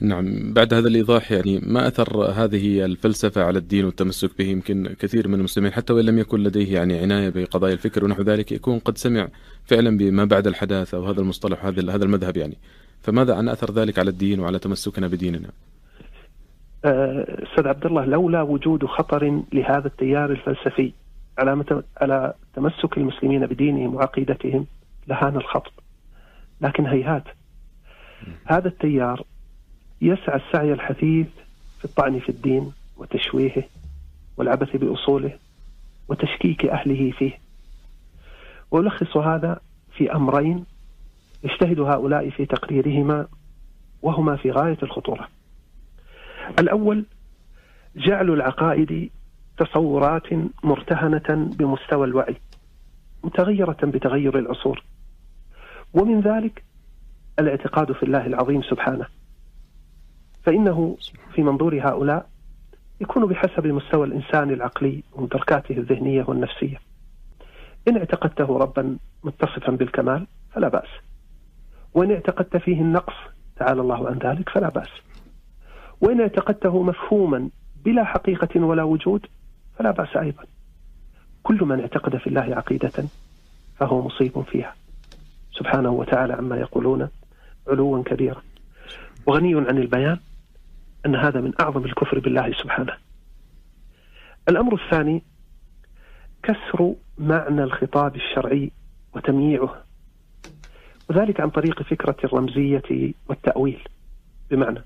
نعم بعد هذا الإيضاح يعني ما أثر هذه الفلسفة على الدين والتمسك به؟ يمكن كثير من المسلمين حتى وإن لم يكن لديه يعني عناية بقضايا الفكر ونحو ذلك يكون قد سمع فعلا بما بعد الحداثة وهذا المصطلح وهذا هذا المذهب يعني. فماذا عن أثر ذلك على الدين وعلى تمسكنا بديننا؟ آه، أستاذ عبد الله لولا وجود خطر لهذا التيار الفلسفي على على تمسك المسلمين بدينهم وعقيدتهم لهان الخطب لكن هيهات. هذا التيار يسعى السعي الحثيث في الطعن في الدين وتشويهه والعبث بأصوله وتشكيك أهله فيه. وألخص هذا في أمرين يجتهد هؤلاء في تقريرهما وهما في غاية الخطورة. الأول جعل العقائد تصورات مرتهنة بمستوى الوعي متغيرة بتغير العصور. ومن ذلك الاعتقاد في الله العظيم سبحانه. فإنه في منظور هؤلاء يكون بحسب مستوى الإنسان العقلي ومدركاته الذهنية والنفسية. إن اعتقدته ربا متصفا بالكمال فلا بأس. وإن اعتقدت فيه النقص تعالى الله عن ذلك فلا بأس. وإن اعتقدته مفهوما بلا حقيقة ولا وجود فلا بأس أيضا. كل من اعتقد في الله عقيدة فهو مصيب فيها. سبحانه وتعالى عما يقولون علوا كبيرا. وغني عن البيان. أن هذا من أعظم الكفر بالله سبحانه. الأمر الثاني كسر معنى الخطاب الشرعي وتمييعه وذلك عن طريق فكرة الرمزية والتأويل. بمعنى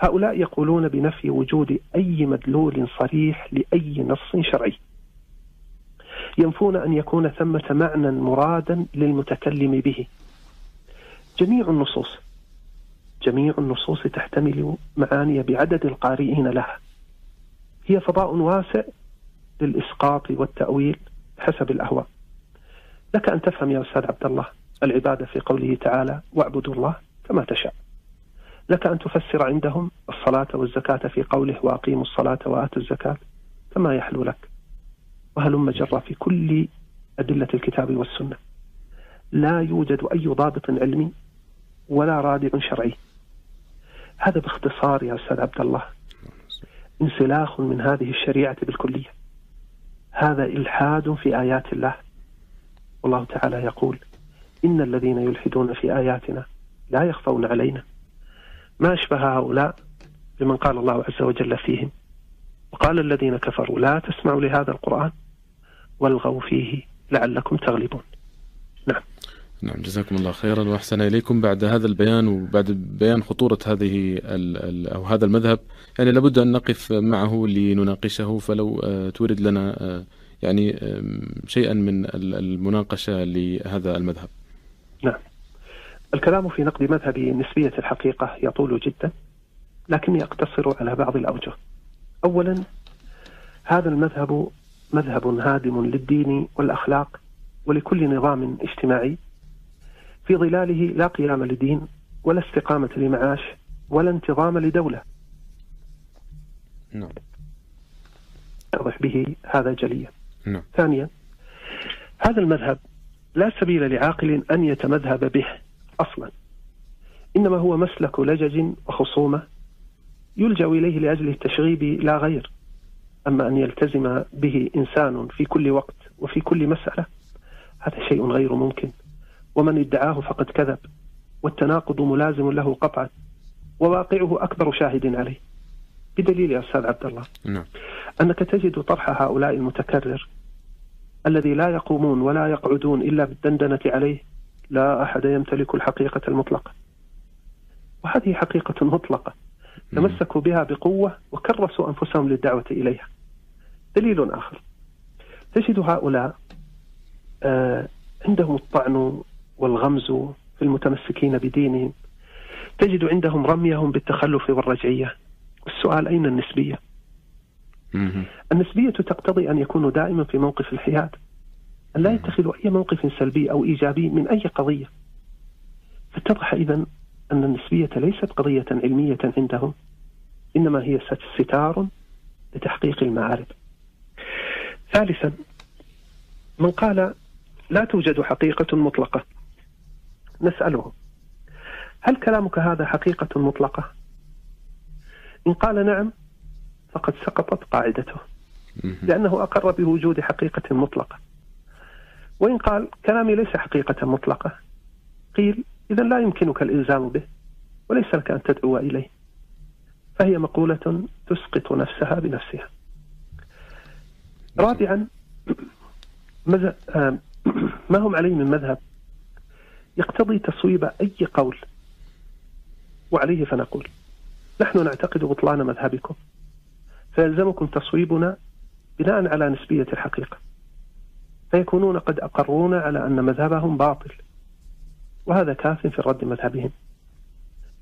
هؤلاء يقولون بنفي وجود أي مدلول صريح لأي نص شرعي. ينفون أن يكون ثمة معنى مرادا للمتكلم به. جميع النصوص جميع النصوص تحتمل معاني بعدد القارئين لها. هي فضاء واسع للإسقاط والتأويل حسب الأهواء. لك أن تفهم يا أستاذ عبد الله العبادة في قوله تعالى واعبدوا الله كما تشاء لك أن تفسر عندهم الصلاة والزكاة في قوله وأقيموا الصلاة وآتوا الزكاة كما يحلو لك وهلم جرى في كل أدلة الكتاب والسنة. لا يوجد أي ضابط علمي ولا رادع شرعي هذا باختصار يا أستاذ عبد الله. انسلاخ من هذه الشريعة بالكلية. هذا إلحاد في آيات الله. والله تعالى يقول إن الذين يلحدون في آياتنا لا يخفون علينا. ما أشبه هؤلاء بمن قال الله عز وجل فيهم. وقال الذين كفروا لا تسمعوا لهذا القرآن والغوا فيه لعلكم تغلبون. نعم جزاكم الله خيرا وأحسن إليكم بعد هذا البيان وبعد بيان خطورة هذه أو هذا المذهب يعني لابد أن نقف معه لنناقشه فلو آه، تورد لنا آه، يعني شيئا من المناقشة لهذا المذهب. نعم. الكلام في نقد مذهب نسبية الحقيقة يطول جدا لكني أقتصر على بعض الأوجه. اولا هذا المذهب مذهب هادم للدين والأخلاق ولكل نظام اجتماعي في ظلاله لا قيام لدين ولا استقامة لمعاش ولا انتظام لدولة. نعم. يوضح به هذا جليا. نعم. ثانيا هذا المذهب لا سبيل لعاقل أن يتمذهب به أصلا. إنما هو مسلك لجج وخصومة يلجأ إليه لأجل التشغيب لا غير. أما أن يلتزم به إنسان في كل وقت وفي كل مسألة هذا شيء غير ممكن. ومن ادعاه فقد كذب والتناقض ملازم له قطعا وواقعه أكبر شاهد عليه. بدليل يا أستاذ عبد الله نعم. أنك تجد طرح هؤلاء المتكرر الذي لا يقومون ولا يقعدون إلا بالدندنة عليه لا أحد يمتلك الحقيقة المطلقة. وهذه حقيقة مطلقة تمسكوا بها بقوة وكرسوا أنفسهم للدعوة إليها. دليل آخر تجد هؤلاء آه عندهم الطعن والغمز في المتمسكين بدينهم. تجد عندهم رميهم بالتخلف والرجعية. السؤال أين النسبية؟ النسبية تقتضي أن يكونوا دائما في موقف الحياد أن لا يتخذوا أي موقف سلبي أو إيجابي من أي قضية. فاتضح إذا أن النسبية ليست قضية علمية عندهم إنما هي ستار لتحقيق المعارف. ثالثا من قال لا توجد حقيقة مطلقة. نسأله هل كلامك هذا حقيقة مطلقة؟ إن قال نعم فقد سقطت قاعدته لأنه أقر بوجود حقيقة مطلقة. وإن قال كلامي ليس حقيقة مطلقة قيل إذا لا يمكنك الإلزام به وليس لك أن تدعو إليه. فهي مقولة تسقط نفسها بنفسها. رابعا ما هم عليه من مذهب؟ يقتضي تصويب أي قول. وعليه فنقول نحن نعتقد بطلان مذهبكم. فيلزمكم تصويبنا بناء على نسبية الحقيقة. فيكونون قد أقرونا على أن مذهبهم باطل. وهذا كاف في رد مذهبهم.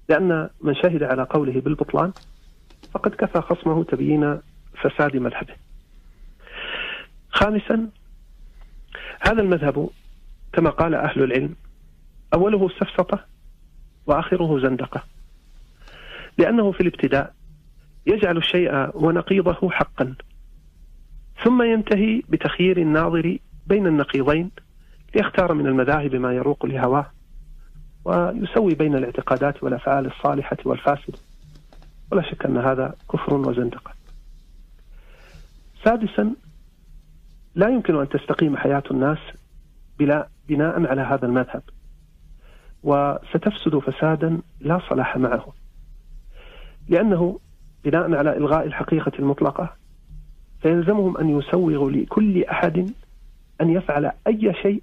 لأن من شهد على قوله بالبطلان فقد كفى خصمه تبيين فساد مذهبه. خامسا هذا المذهب كما قال أهل العلم أوله سفسطة وآخره زندقة. لأنه في الابتداء يجعل الشيء ونقيضه حقا. ثم ينتهي بتخيير الناظر بين النقيضين ليختار من المذاهب ما يروق لهواه ويسوي بين الاعتقادات والأفعال الصالحة والفاسدة. ولا شك أن هذا كفر وزندقة. سادسا لا يمكن أن تستقيم حياة الناس بلا بناء على هذا المذهب. وستفسد فسادا لا صلاح معه. لأنه بناء على إلغاء الحقيقة المطلقة فيلزمهم أن يسوغوا لكل أحد أن يفعل أي شيء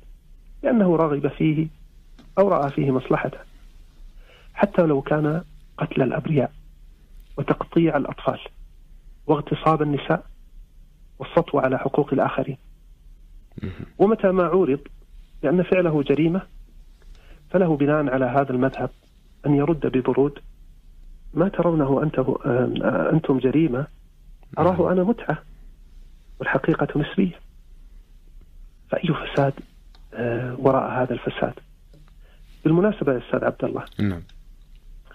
لأنه رغب فيه أو رأى فيه مصلحته حتى لو كان قتل الأبرياء وتقطيع الأطفال واغتصاب النساء والسطو على حقوق الآخرين. ومتى ما عورض بأن فعله جريمة فله بناء على هذا المذهب أن يرد ببرود ما ترونه أنتم جريمة. أراه أنا متعة. والحقيقة نسبية فأي فساد آه، وراء هذا الفساد؟ بالمناسبة يا أستاذ عبد الله نعم.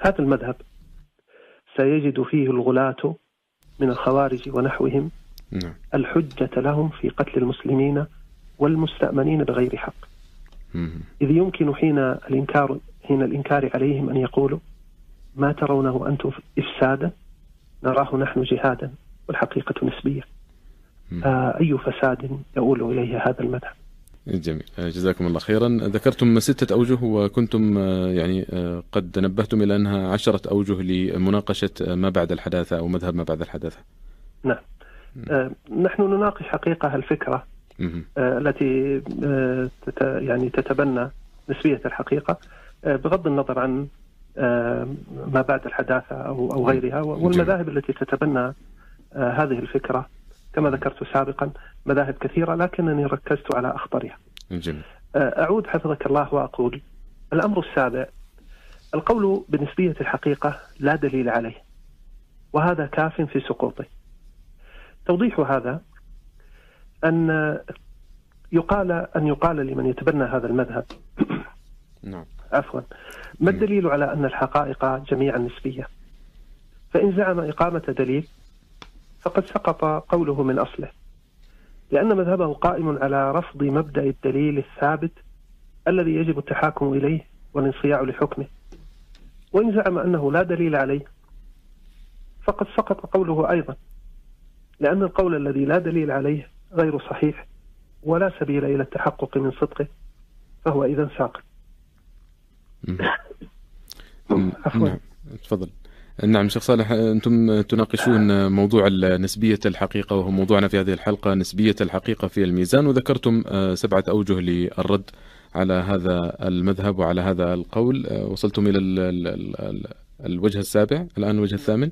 هذا المذهب سيجد فيه الغلاة من الخوارج ونحوهم نعم. الحجة لهم في قتل المسلمين والمستأمنين بغير حق. إذ يمكن حين الإنكار حين الإنكار عليهم أن يقولوا ما ترونه أنتم إفسادا؟ نراه نحن جهادا والحقيقة نسبية. فأي فساد يؤول إليه هذا المذهب جميل. جزاكم الله خيرا. ذكرتم ستة أوجه وكنتم آه، يعني آه، قد نبهتم إلى أنها عشرة أوجه لمناقشة ما بعد الحداثة أو مذهب ما بعد الحداثة. نعم. آه، نحن نناقش حقيقة الفكرة. التي يعني تتبنى نسبية الحقيقة بغض النظر عن ما بعد الحداثة أو غيرها والمذاهب التي تتبنى هذه الفكرة كما ذكرت سابقا مذاهب كثيرة لكنني ركزت على أخطرها جميل. أعود حفظك الله وأقول الأمر السابع القول بنسبية الحقيقة لا دليل عليه وهذا كاف في سقوطه. توضيح هذا أن يقال أن يقال لمن يتبنى هذا المذهب. نعم. عفوا. ما الدليل على أن الحقائق جميعا نسبية؟ فإن زعم إقامة دليل فقد سقط قوله من أصله لأن مذهبه قائم على رفض مبدأ الدليل الثابت الذي يجب التحاكم إليه والانصياع لحكمه. وإن زعم أنه لا دليل عليه فقد سقط قوله أيضا لأن القول الذي لا دليل عليه غير صحيح ولا سبيل إلى التحقق من صدقه فهو إذا ساقط. عفوا. نعم. تفضل. نعم شيخ صالح أنتم تناقشون موضوع نسبية الحقيقة وهو موضوعنا في هذه الحلقة نسبية الحقيقة في الميزان وذكرتم آه، سبعة أوجه للرد على هذا المذهب وعلى هذا القول. آه، وصلتم إلى الوجه السابع الآن الوجه الثامن.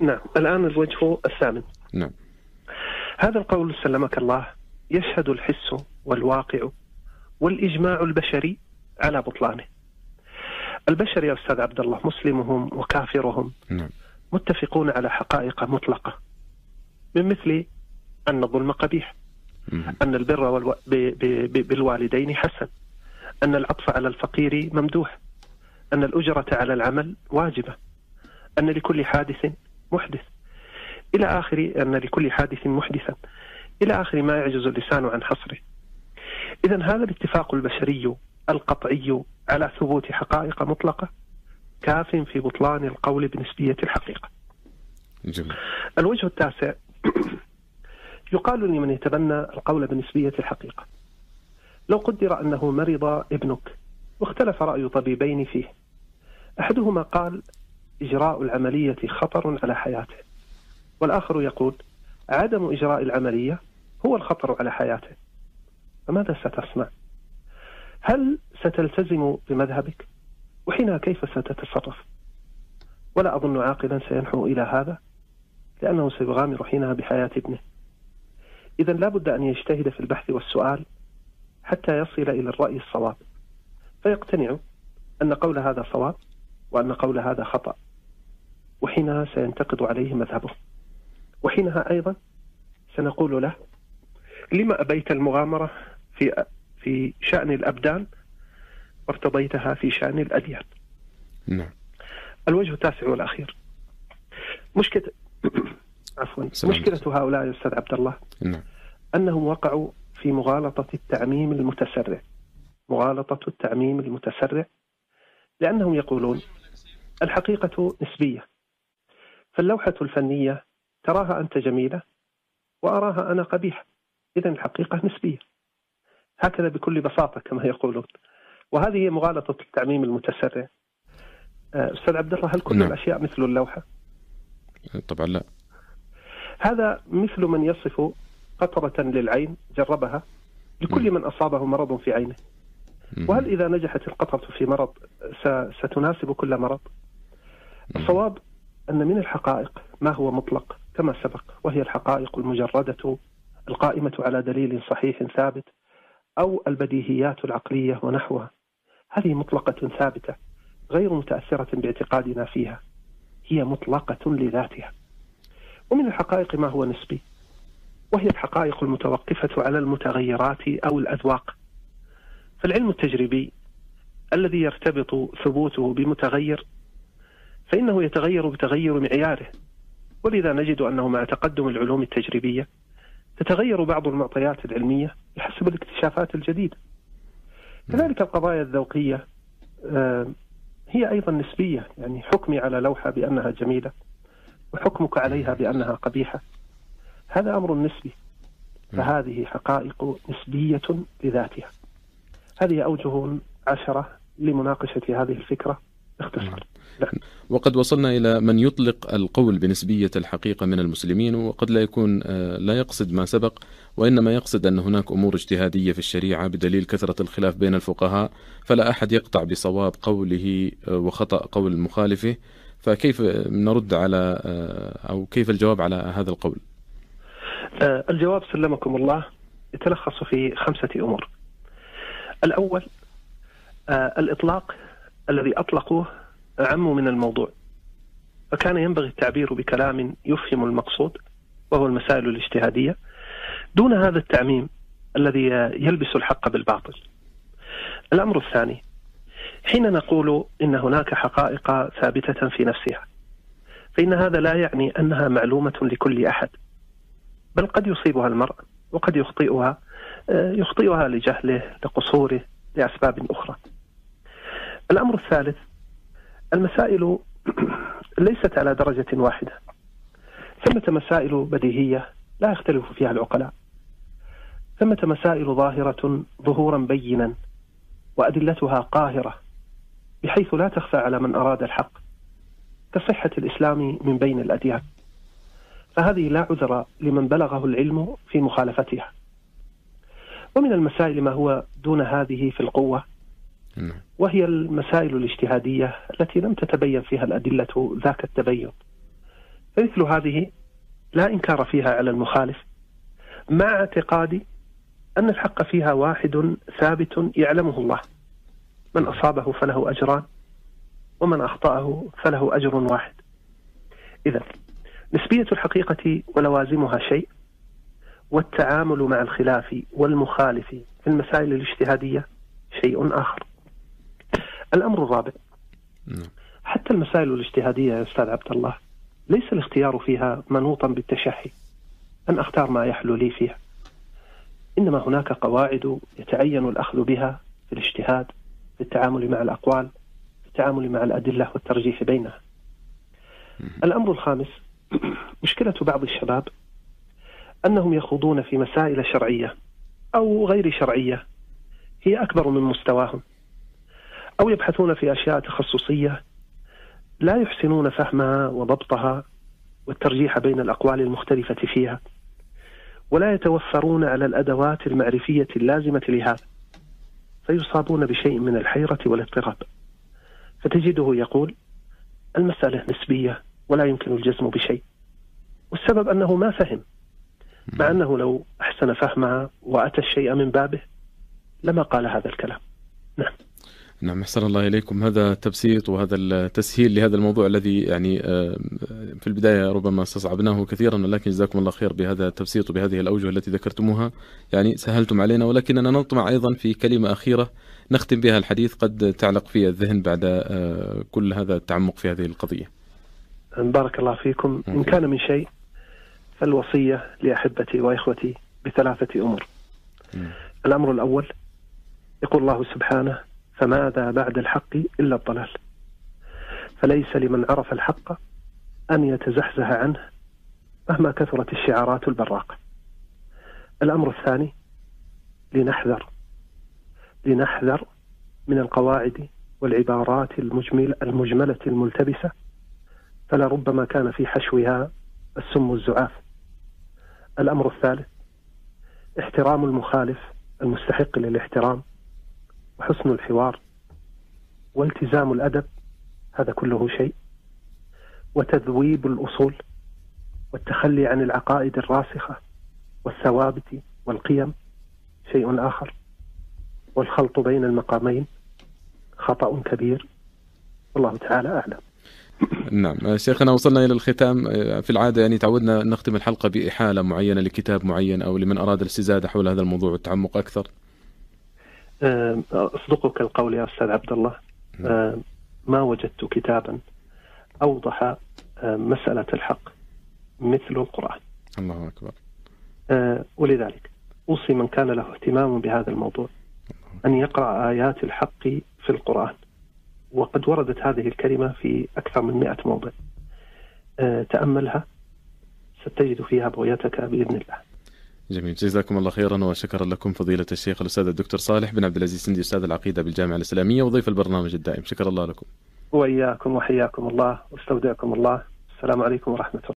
نعم الآن الوجه الثامن. نعم. هذا القول سلمك الله يشهد الحس والواقع والإجماع البشري على بطلانه. البشر يا أستاذ عبد الله مسلمهم وكافرهم نعم. متفقون على حقائق مطلقة من مثل أن الظلم قبيح أن البر والو... ب... ب... بالوالدين حسن أن العطف على الفقير ممدوح أن الأجرة على العمل واجبة أن لكل حادث محدث. إلى آخر أن لكل حادث محدثا. إلى آخر ما يعجز اللسان عن حصره. اذا هذا الاتفاق البشري القطعي على ثبوت حقائق مطلقة كاف في بطلان القول بنسبية الحقيقة. جميل. الوجه التاسع يقال لمن يتبنى القول بنسبية الحقيقة. لو قدر أنه مرض ابنك واختلف رأي طبيبين فيه أحدهما قال إجراء العملية خطر على حياته. والآخر يقول عدم إجراء العملية هو الخطر على حياته فماذا ستصنع؟ هل ستلتزم بمذهبك؟ وحينها كيف ستتصرف؟ ولا أظن عاقلا سينحو إلى هذا لأنه سيغامر حينها بحياة ابنه إذا لا بد أن يجتهد في البحث والسؤال حتى يصل إلى الرأي الصواب فيقتنع أن قول هذا صواب وأن قول هذا خطأ وحينها سينتقد عليه مذهبه وحينها أيضا سنقول له لما أبيت المغامرة في في شأن الأبدان وارتضيتها في شأن الأديان. نعم. الوجه التاسع والأخير. مشكلة عفوا مشكلة هؤلاء يا أستاذ عبد الله. نعم. أنهم وقعوا في مغالطة التعميم المتسرع. مغالطة التعميم المتسرع. لأنهم يقولون الحقيقة نسبية. فاللوحة الفنية تراها أنت جميلة وأراها أنا قبيحة إذا الحقيقة نسبية. هكذا بكل بساطة كما يقولون. وهذه هي مغالطة التعميم المتسرع. آه، أستاذ عبد الله هل كل نعم. الأشياء مثل اللوحة؟ طبعا لا. هذا مثل من يصف قطرة للعين جربها لكل من أصابه مرض في عينه. وهل إذا نجحت القطرة في مرض ستناسب كل مرض؟ الصواب أن من الحقائق ما هو مطلق. كما سبق وهي الحقائق المجردة القائمة على دليل صحيح ثابت أو البديهيات العقلية ونحوها. هذه مطلقة ثابتة غير متأثرة باعتقادنا فيها. هي مطلقة لذاتها. ومن الحقائق ما هو نسبي؟ وهي الحقائق المتوقفة على المتغيرات أو الأذواق. فالعلم التجريبي الذي يرتبط ثبوته بمتغير فإنه يتغير بتغير معياره. ولذا نجد أنه مع تقدم العلوم التجريبية تتغير بعض المعطيات العلمية بحسب الاكتشافات الجديدة. كذلك القضايا الذوقية آه، هي أيضا نسبية يعني حكمي على لوحة بأنها جميلة وحكمك عليها بأنها قبيحة. هذا أمر نسبي فهذه حقائق نسبية لذاتها. هذه أوجه عشرة لمناقشة هذه الفكرة. باختصار نعم. وقد وصلنا إلى من يطلق القول بنسبية الحقيقة من المسلمين وقد لا يكون آه، لا يقصد ما سبق وإنما يقصد أن هناك أمور اجتهادية في الشريعة بدليل كثرة الخلاف بين الفقهاء فلا أحد يقطع بصواب قوله آه، وخطأ قول مخالفه. فكيف نرد على آه، أو كيف الجواب على هذا القول؟ الجواب سلمكم الله يتلخص في خمسة أمور. الأول الإطلاق الذي أطلقوه أعم من الموضوع. فكان ينبغي التعبير بكلام يفهم المقصود وهو المسائل الاجتهادية دون هذا التعميم الذي يلبس الحق بالباطل. الأمر الثاني حين نقول إن هناك حقائق ثابتة في نفسها فإن هذا لا يعني أنها معلومة لكل أحد بل قد يصيبها المرء وقد يخطئها آه، يخطئها لجهله لقصوره لأسباب أخرى. الأمر الثالث المسائل ليست على درجة واحدة. ثمة مسائل بديهية لا يختلف فيها العقلاء. ثمة مسائل ظاهرة ظهورا بينا وأدلتها قاهرة بحيث لا تخفى على من أراد الحق كصحة الإسلام من بين الأديان. فهذه لا عذر لمن بلغه العلم في مخالفتها. ومن المسائل ما هو دون هذه في القوة. وهي المسائل الاجتهادية التي لم تتبين فيها الأدلة ذاك التبين. فمثل هذه لا إنكار فيها على المخالف مع اعتقادي أن الحق فيها واحد ثابت يعلمه الله. من أصابه فله أجران ومن أخطأه فله أجر واحد. إذا نسبية الحقيقة ولوازمها شيء والتعامل مع الخلاف والمخالف في المسائل الاجتهادية شيء آخر. الأمر الرابع نعم. حتى المسائل الاجتهادية يا أستاذ عبد الله ليس الاختيار فيها منوطا بالتشهي أن أختار ما يحلو لي فيها. إنما هناك قواعد يتعين الأخذ بها في الاجتهاد في التعامل مع الأقوال في التعامل مع الأدلة والترجيح بينها. الأمر الخامس مشكلة بعض الشباب أنهم يخوضون في مسائل شرعية أو غير شرعية هي أكبر من مستواهم. أو يبحثون في أشياء تخصصية لا يحسنون فهمها وضبطها والترجيح بين الأقوال المختلفة فيها ولا يتوفرون على الأدوات المعرفية اللازمة لهذا فيصابون بشيء من الحيرة والاضطراب. فتجده يقول المسألة نسبية ولا يمكن الجزم بشيء. والسبب أنه ما فهم مع أنه لو أحسن فهمها وأتى الشيء من بابه لما قال هذا الكلام. نعم. نعم أحسن الله إليكم. هذا تبسيط وهذا التسهيل لهذا الموضوع الذي يعني في البداية ربما استصعبناه كثيرا ولكن جزاكم الله خير بهذا التبسيط وبهذه الأوجه التي ذكرتموها. يعني سهلتم علينا ولكننا نطمع أيضا في كلمة أخيرة نختم بها الحديث قد تعلق في الذهن بعد كل هذا التعمق في هذه القضية. بارك الله فيكم. إن كان من شيء فالوصية لأحبتي وإخوتي بثلاثة أمور. الأمر الأول يقول الله سبحانه فماذا بعد الحق إلا الضلال؟ فليس لمن عرف الحق أن يتزحزح عنه مهما كثرت الشعارات البراقة الأمر الثاني لنحذر لنحذر من القواعد والعبارات المجمل المجملة الملتبسة فلربما كان في حشوها السم الزعاف. الأمر الثالث احترام المخالف المستحق للاحترام. وحسن الحوار والتزام الأدب هذا كله شيء. وتذويب الأصول والتخلي عن العقائد الراسخة والثوابت والقيم شيء آخر. والخلط بين المقامين خطأ كبير. والله تعالى أعلم. نعم. شيخنا وصلنا إلى الختام. في العادة يعني تعودنا نختم الحلقة بإحالة معينة لكتاب معين أو لمن أراد الاستزادة حول هذا الموضوع والتعمق أكثر. أصدقك القول يا أستاذ عبد الله. ما وجدت كتابا أوضح مسألة الحق مثل القرآن. الله أكبر. ولذلك أوصي من كان له اهتمام بهذا الموضوع أن يقرأ آيات الحق في القرآن. وقد وردت هذه الكلمة في أكثر من مئة موضع. تأملها ستجد فيها بغيتك بإذن الله. جميل. جزاكم الله خيرا وشكرا لكم فضيلة الشيخ الأستاذ الدكتور صالح بن عبد العزيز سندي أستاذ العقيدة بالجامعة الإسلامية وضيف البرنامج الدائم. شكر الله لكم. وإياكم وحياكم الله واستودعكم الله. السلام عليكم ورحمة الله.